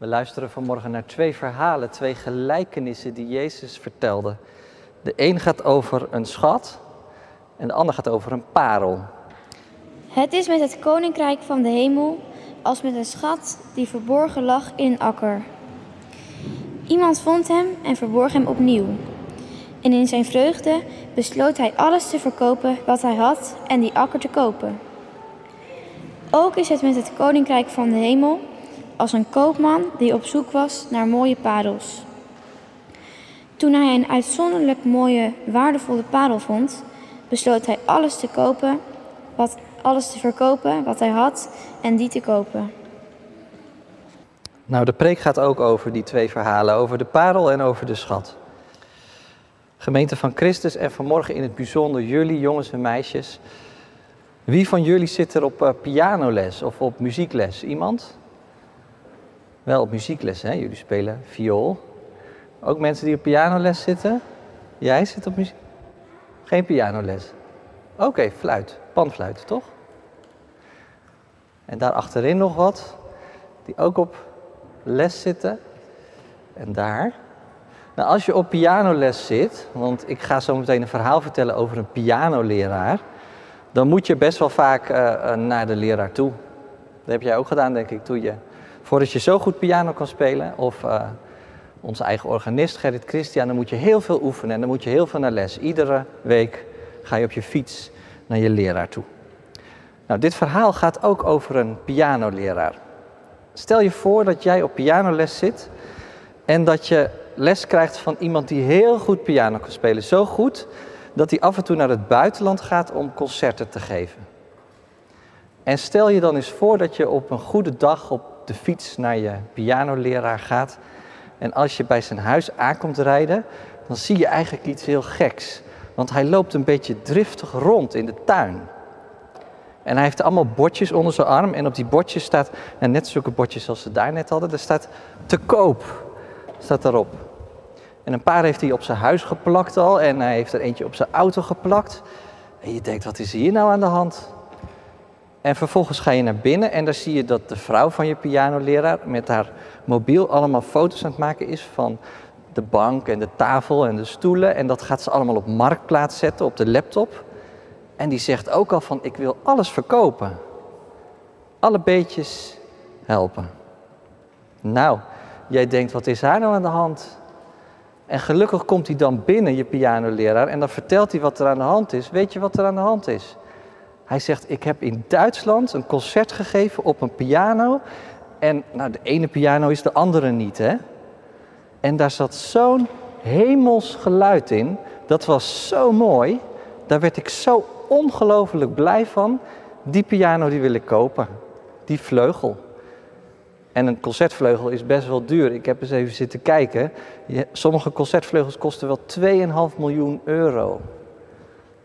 We luisteren vanmorgen naar twee verhalen, twee gelijkenissen die Jezus vertelde. De een gaat over een schat en de ander gaat over een parel. Het is met het koninkrijk van de hemel als met een schat die verborgen lag in een akker. Iemand vond hem en verborg hem opnieuw. En in zijn vreugde besloot hij alles te verkopen wat hij had en die akker te kopen. Ook is het met het koninkrijk van de hemel als een koopman die op zoek was naar mooie parels. Toen hij een uitzonderlijk mooie, waardevolle parel vond, besloot hij alles te kopen, wat, alles te verkopen wat hij had en die te kopen. Nou, de preek gaat ook over die twee verhalen, over de parel en over de schat. Gemeente van Christus en vanmorgen in het bijzonder jullie, jongens en meisjes. Wie van jullie zit er op uh, pianoles of op muziekles? Iemand? Wel op muziekles, hè? Jullie spelen viool. Ook mensen die op pianoles zitten? Jij zit op muziek? Geen pianoles. Oké, fluit. Panfluit, toch? En daar achterin nog wat, die ook op les zitten. En daar. Nou, als je op pianoles zit, want ik ga zo meteen een verhaal vertellen over een pianoleraar, dan moet je best wel vaak uh, naar de leraar toe. Dat heb jij ook gedaan, denk ik, toen je, voordat je zo goed piano kan spelen, of uh, onze eigen organist Gerrit Christian, dan moet je heel veel oefenen en dan moet je heel veel naar les. Iedere week ga je op je fiets naar je leraar toe. Nou, dit verhaal gaat ook over een pianoleraar. Stel je voor dat jij op pianoles zit en dat je les krijgt van iemand die heel goed piano kan spelen. Zo goed dat hij af en toe naar het buitenland gaat om concerten te geven. En stel je dan eens voor dat je op een goede dag op de fiets naar je pianoleraar gaat. En als je bij zijn huis aankomt rijden, dan zie je eigenlijk iets heel geks. Want hij loopt een beetje driftig rond in de tuin. En hij heeft allemaal bordjes onder zijn arm. En op die bordjes staat, en net zulke bordjes als ze daar net hadden, daar staat te koop. Staat daarop. En een paar heeft hij op zijn huis geplakt al. En hij heeft er eentje op zijn auto geplakt. En je denkt, wat is hier nou aan de hand? En vervolgens ga je naar binnen en daar zie je dat de vrouw van je pianoleraar met haar mobiel allemaal foto's aan het maken is van de bank en de tafel en de stoelen. En dat gaat ze allemaal op marktplaats zetten op de laptop. En die zegt ook al van ik wil alles verkopen. Alle beetjes helpen. Nou, jij denkt wat is haar nou aan de hand? En gelukkig komt hij dan binnen, je pianoleraar, en dan vertelt hij wat er aan de hand is. Weet je wat er aan de hand is? Hij zegt, ik heb in Duitsland een concert gegeven op een piano. En nou, de ene piano is de andere niet, hè? En daar zat zo'n hemels geluid in. Dat was zo mooi. Daar werd ik zo ongelooflijk blij van. Die piano die wil ik kopen. Die vleugel. En een concertvleugel is best wel duur. Ik heb eens even zitten kijken. Sommige concertvleugels kosten wel 2,5 miljoen euro.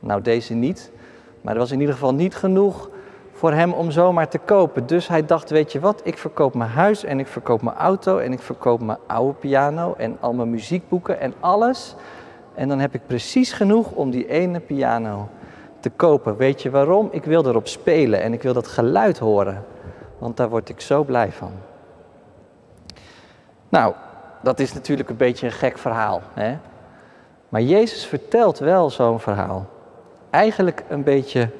Nou, deze niet. Maar er was in ieder geval niet genoeg voor hem om zomaar te kopen. Dus hij dacht, weet je wat, ik verkoop mijn huis en ik verkoop mijn auto en ik verkoop mijn oude piano en al mijn muziekboeken en alles. En dan heb ik precies genoeg om die ene piano te kopen. Weet je waarom? Ik wil erop spelen en ik wil dat geluid horen. Want daar word ik zo blij van. Nou, dat is natuurlijk een beetje een gek verhaal. Hè? Maar Jezus vertelt wel zo'n verhaal. Eigenlijk een beetje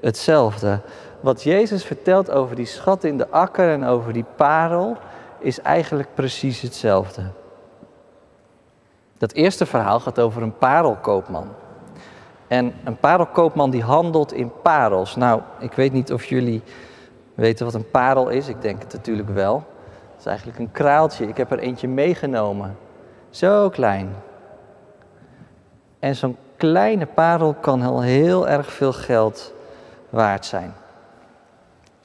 hetzelfde. Wat Jezus vertelt over die schat in de akker en over die parel, is eigenlijk precies hetzelfde. Dat eerste verhaal gaat over een parelkoopman. En een parelkoopman die handelt in parels. Nou, ik weet niet of jullie weten wat een parel is. Ik denk het natuurlijk wel. Het is eigenlijk een kraaltje. Ik heb er eentje meegenomen. Zo klein. En zo'n kleine parel kan al heel erg veel geld waard zijn.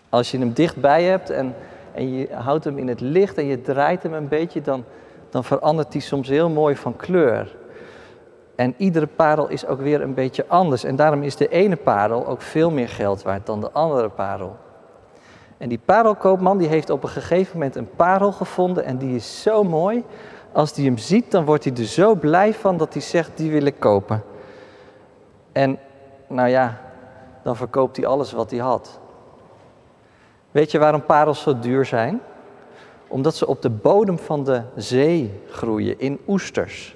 Als je hem dichtbij hebt en, en je houdt hem in het licht en je draait hem een beetje, dan, dan verandert hij soms heel mooi van kleur. En iedere parel is ook weer een beetje anders. En daarom is de ene parel ook veel meer geld waard dan de andere parel. En die parelkoopman die heeft op een gegeven moment een parel gevonden en die is zo mooi. Als hij hem ziet, dan wordt hij er zo blij van dat hij zegt, die wil ik kopen. En nou ja, dan verkoopt hij alles wat hij had. Weet je waarom parels zo duur zijn? Omdat ze op de bodem van de zee groeien, in oesters.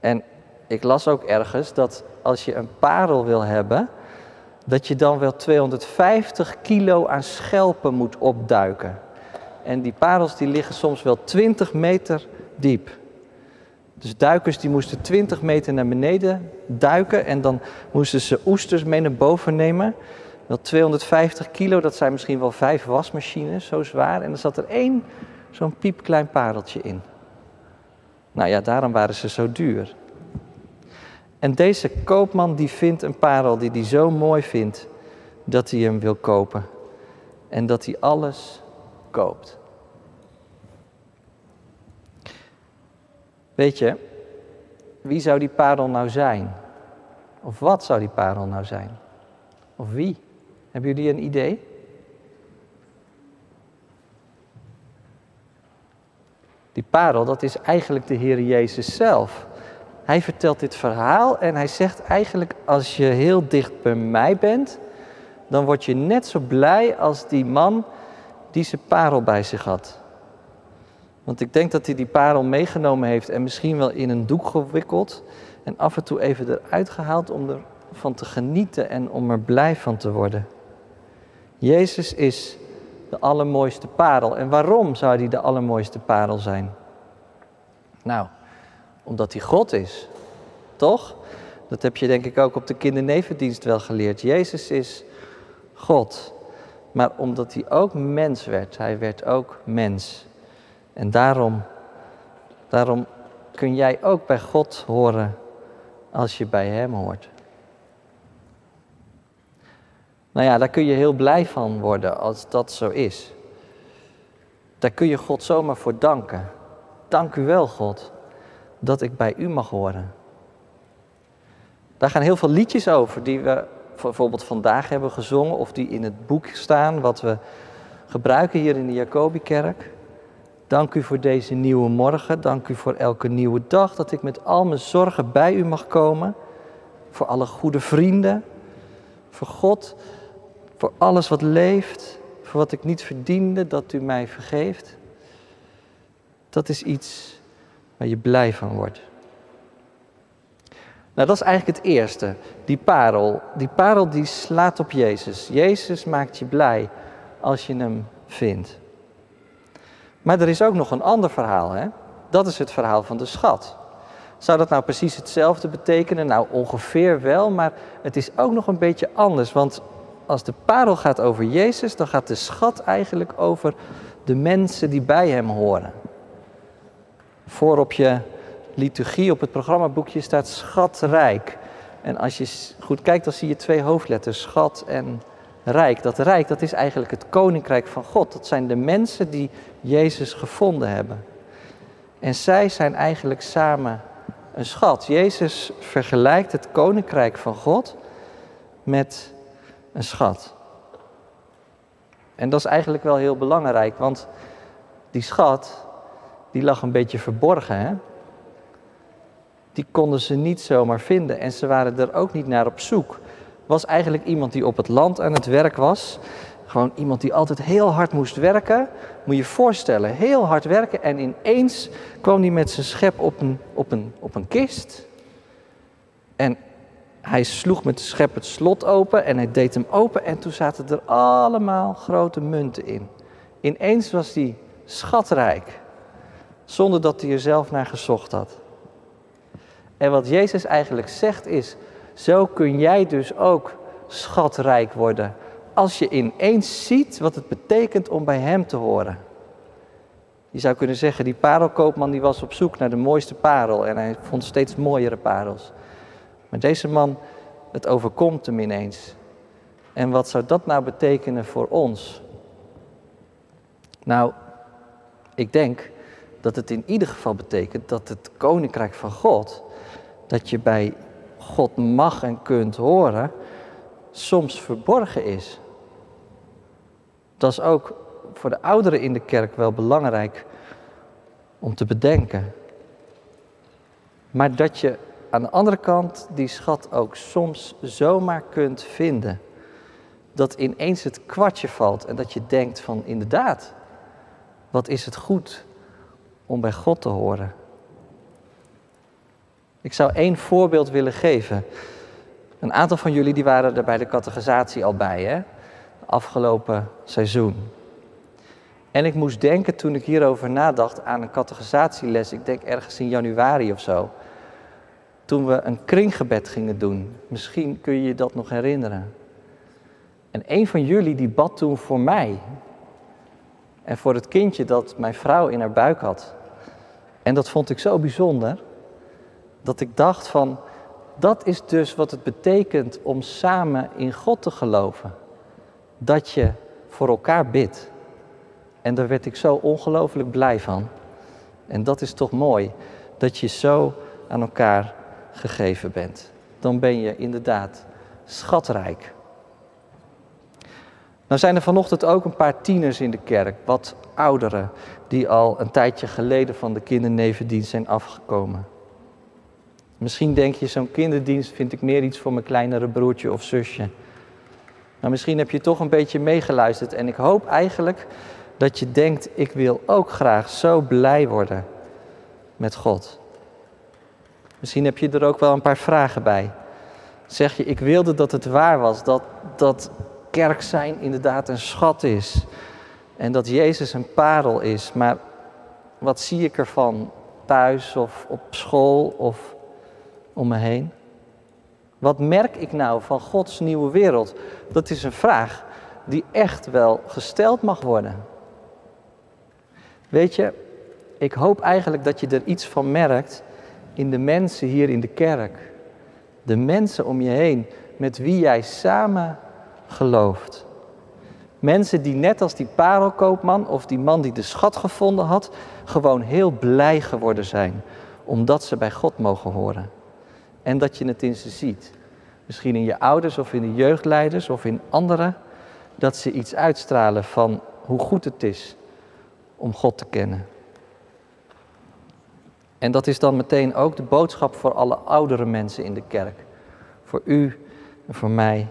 En ik las ook ergens dat als je een parel wil hebben, dat je dan wel 250 kilo aan schelpen moet opduiken. En die parels die liggen soms wel 20 meter diep. Dus duikers die moesten 20 meter naar beneden duiken en dan moesten ze oesters mee naar boven nemen. Wel 250 kilo, dat zijn misschien wel vijf wasmachines, zo zwaar. En er zat er één zo'n piepklein pareltje in. Nou ja, daarom waren ze zo duur. En deze koopman die vindt een parel die hij zo mooi vindt dat hij hem wil kopen. En dat hij alles koopt. Weet je, wie zou die parel nou zijn? Of wat zou die parel nou zijn? Of wie? Hebben jullie een idee? Die parel, dat is eigenlijk de Heer Jezus zelf. Hij vertelt dit verhaal en hij zegt eigenlijk, als je heel dicht bij mij bent, dan word je net zo blij als die man die zijn parel bij zich had. Want ik denk dat hij die parel meegenomen heeft en misschien wel in een doek gewikkeld en af en toe even eruit gehaald om ervan te genieten en om er blij van te worden. Jezus is de allermooiste parel. En waarom zou hij de allermooiste parel zijn? Nou, omdat hij God is. Toch? Dat heb je denk ik ook op de kindernevendienst wel geleerd. Jezus is God. Maar omdat hij ook mens werd, hij werd ook mens. En daarom, daarom kun jij ook bij God horen als je bij Hem hoort. Nou ja, daar kun je heel blij van worden als dat zo is. Daar kun je God zomaar voor danken. Dank u wel, God, dat ik bij u mag horen. Daar gaan heel veel liedjes over die we bijvoorbeeld vandaag hebben gezongen of die in het boek staan wat we gebruiken hier in de Jacobikerk. Dank u voor deze nieuwe morgen, dank u voor elke nieuwe dag dat ik met al mijn zorgen bij u mag komen. Voor alle goede vrienden, voor God, voor alles wat leeft, voor wat ik niet verdiende dat u mij vergeeft. Dat is iets waar je blij van wordt. Nou, dat is eigenlijk het eerste. Die parel. Die parel die slaat op Jezus. Jezus maakt je blij als je hem vindt. Maar er is ook nog een ander verhaal. Hè? Dat is het verhaal van de schat. Zou dat nou precies hetzelfde betekenen? Nou, ongeveer wel, maar het is ook nog een beetje anders. Want als de parel gaat over Jezus, dan gaat de schat eigenlijk over de mensen die bij hem horen. Voor op je liturgie, op het programmaboekje staat schatrijk. En als je goed kijkt, dan zie je twee hoofdletters, schat en rijk. Dat rijk, dat is eigenlijk het koninkrijk van God. Dat zijn de mensen die Jezus gevonden hebben. En zij zijn eigenlijk samen een schat. Jezus vergelijkt het koninkrijk van God met een schat. En dat is eigenlijk wel heel belangrijk, want die schat, die lag een beetje verborgen. Hè? Die konden ze niet zomaar vinden en ze waren er ook niet naar op zoek. Was eigenlijk iemand die op het land aan het werk was. Gewoon iemand die altijd heel hard moest werken. Moet je je voorstellen, heel hard werken en ineens kwam hij met zijn schep op een, op een, op een kist. En hij sloeg met de schep het slot open en hij deed hem open en toen zaten er allemaal grote munten in. Ineens was hij schatrijk, zonder dat hij er zelf naar gezocht had. En wat Jezus eigenlijk zegt is, zo kun jij dus ook schatrijk worden. Als je ineens ziet wat het betekent om bij Hem te horen. Je zou kunnen zeggen, die parelkoopman die was op zoek naar de mooiste parel en hij vond steeds mooiere parels. Maar deze man, het overkomt hem ineens. En wat zou dat nou betekenen voor ons? Nou, ik denk dat het in ieder geval betekent dat het koninkrijk van God, dat je bij God mag en kunt horen, soms verborgen is. Dat is ook voor de ouderen in de kerk wel belangrijk om te bedenken. Maar dat je aan de andere kant die schat ook soms zomaar kunt vinden. Dat ineens het kwartje valt en dat je denkt van inderdaad, Wat is het goed om bij God te horen? Ik zou één voorbeeld willen geven. Een aantal van jullie die waren er bij de catechisatie al bij, hè? Afgelopen seizoen. En ik moest denken toen ik hierover nadacht aan een catechisaties. Ik denk ergens in januari of zo. Toen we een kringgebed gingen doen. Misschien kun je je dat nog herinneren. En een van jullie die bad toen voor mij. En voor het kindje dat mijn vrouw in haar buik had. En dat vond ik zo bijzonder. Dat ik dacht van, dat is dus wat het betekent om samen in God te geloven. Dat je voor elkaar bidt. En daar werd ik zo ongelooflijk blij van. En dat is toch mooi, dat je zo aan elkaar gegeven bent. Dan ben je inderdaad schatrijk. Nou zijn er vanochtend ook een paar tieners in de kerk, wat ouderen, die al een tijdje geleden van de kindernevendienst zijn afgekomen. Misschien denk je, zo'n kinderdienst vind ik meer iets voor mijn kleinere broertje of zusje. Maar misschien heb je toch een beetje meegeluisterd en ik hoop eigenlijk dat je denkt, ik wil ook graag zo blij worden met God. Misschien heb je er ook wel een paar vragen bij. Zeg je, ik wilde dat het waar was, dat, dat kerk zijn inderdaad een schat is. En dat Jezus een parel is. Maar wat zie ik ervan thuis of op school of om me heen? Wat merk ik nou van Gods nieuwe wereld? Dat is een vraag die echt wel gesteld mag worden. Weet je, ik hoop eigenlijk dat je er iets van merkt in de mensen hier in de kerk. De mensen om je heen met wie jij samen gelooft. Mensen die net als die parelkoopman of die man die de schat gevonden had, gewoon heel blij geworden zijn omdat ze bij God mogen horen. En dat je het in ze ziet. Misschien in je ouders of in de jeugdleiders of in anderen. Dat ze iets uitstralen van hoe goed het is om God te kennen. En dat is dan meteen ook de boodschap voor alle oudere mensen in de kerk. Voor u en voor mij.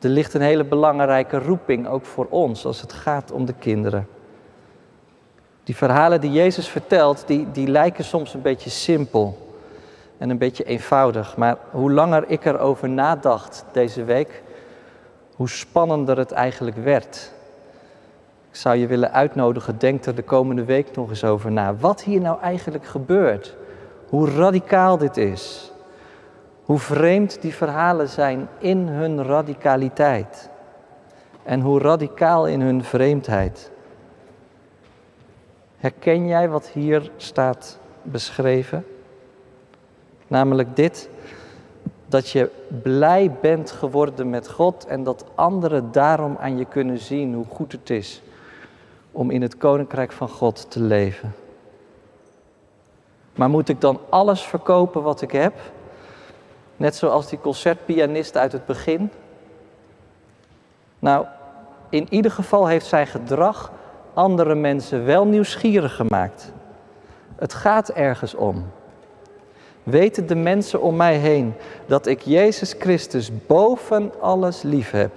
Er ligt een hele belangrijke roeping ook voor ons als het gaat om de kinderen. Die verhalen die Jezus vertelt, die, die lijken soms een beetje simpel en een beetje eenvoudig. Maar hoe langer ik erover nadacht deze week, hoe spannender het eigenlijk werd. Ik zou je willen uitnodigen, denk er de komende week nog eens over na. Wat hier nou eigenlijk gebeurt. Hoe radicaal dit is. Hoe vreemd die verhalen zijn in hun radicaliteit. En hoe radicaal in hun vreemdheid. Herken jij wat hier staat beschreven? Namelijk dit, dat je blij bent geworden met God en dat anderen daarom aan je kunnen zien hoe goed het is om in het koninkrijk van God te leven. Maar moet ik dan alles verkopen wat ik heb? Net zoals die concertpianist uit het begin? Nou, in ieder geval heeft zijn gedrag andere mensen wel nieuwsgierig gemaakt. Het gaat ergens om. Weten de mensen om mij heen dat ik Jezus Christus boven alles lief heb?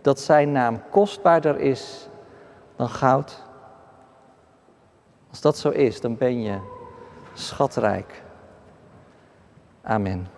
Dat zijn naam kostbaarder is dan goud? Als dat zo is, dan ben je schatrijk. Amen.